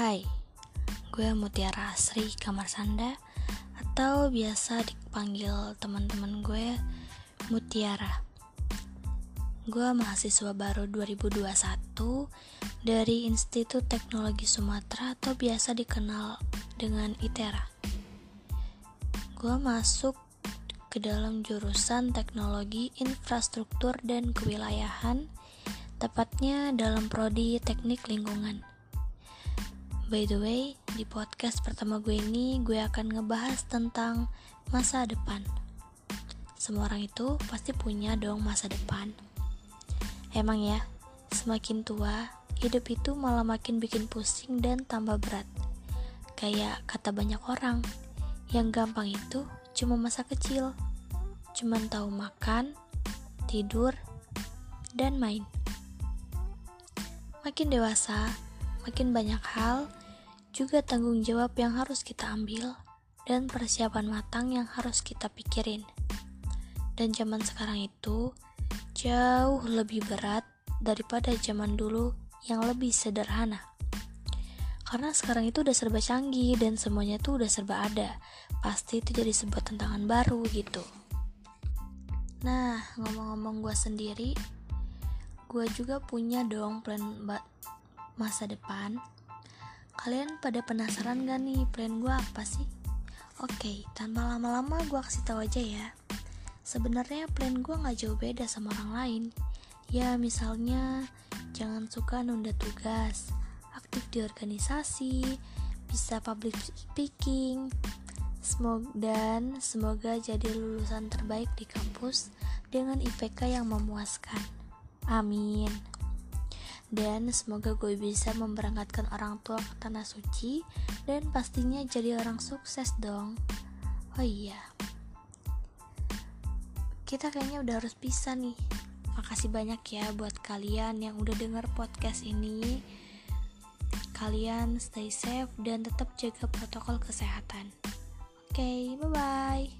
Hai, gue Mutiara Asri Kamar Sanda atau biasa dipanggil teman-teman gue Mutiara. Gue mahasiswa baru 2021 dari Institut Teknologi Sumatera atau biasa dikenal dengan ITERA. Gue masuk ke dalam jurusan Teknologi Infrastruktur dan Kewilayahan, tepatnya dalam prodi Teknik Lingkungan. By the way, di podcast pertama gue ini gue akan ngebahas tentang masa depan. Semua orang itu pasti punya dong masa depan. Emang ya, semakin tua, hidup itu malah makin bikin pusing dan tambah berat. Kayak kata banyak orang, yang gampang itu cuma masa kecil. Cuman tahu makan, tidur, dan main. Makin dewasa, makin banyak hal juga tanggung jawab yang harus kita ambil dan persiapan matang yang harus kita pikirin. Dan zaman sekarang itu jauh lebih berat daripada zaman dulu yang lebih sederhana. Karena sekarang itu udah serba canggih dan semuanya tuh udah serba ada. Pasti itu jadi sebuah tantangan baru gitu. Nah, ngomong-ngomong gue sendiri, gue juga punya dong plan masa depan Kalian pada penasaran gak nih plan gue apa sih? Oke, tanpa lama-lama gue kasih tahu aja ya. Sebenarnya plan gue gak jauh beda sama orang lain. Ya misalnya jangan suka nunda tugas, aktif di organisasi, bisa public speaking, Semoga dan semoga jadi lulusan terbaik di kampus dengan IPK yang memuaskan. Amin dan semoga gue bisa memberangkatkan orang tua ke tanah suci dan pastinya jadi orang sukses dong. Oh iya. Kita kayaknya udah harus bisa nih. Makasih banyak ya buat kalian yang udah denger podcast ini. Kalian stay safe dan tetap jaga protokol kesehatan. Oke okay, bye bye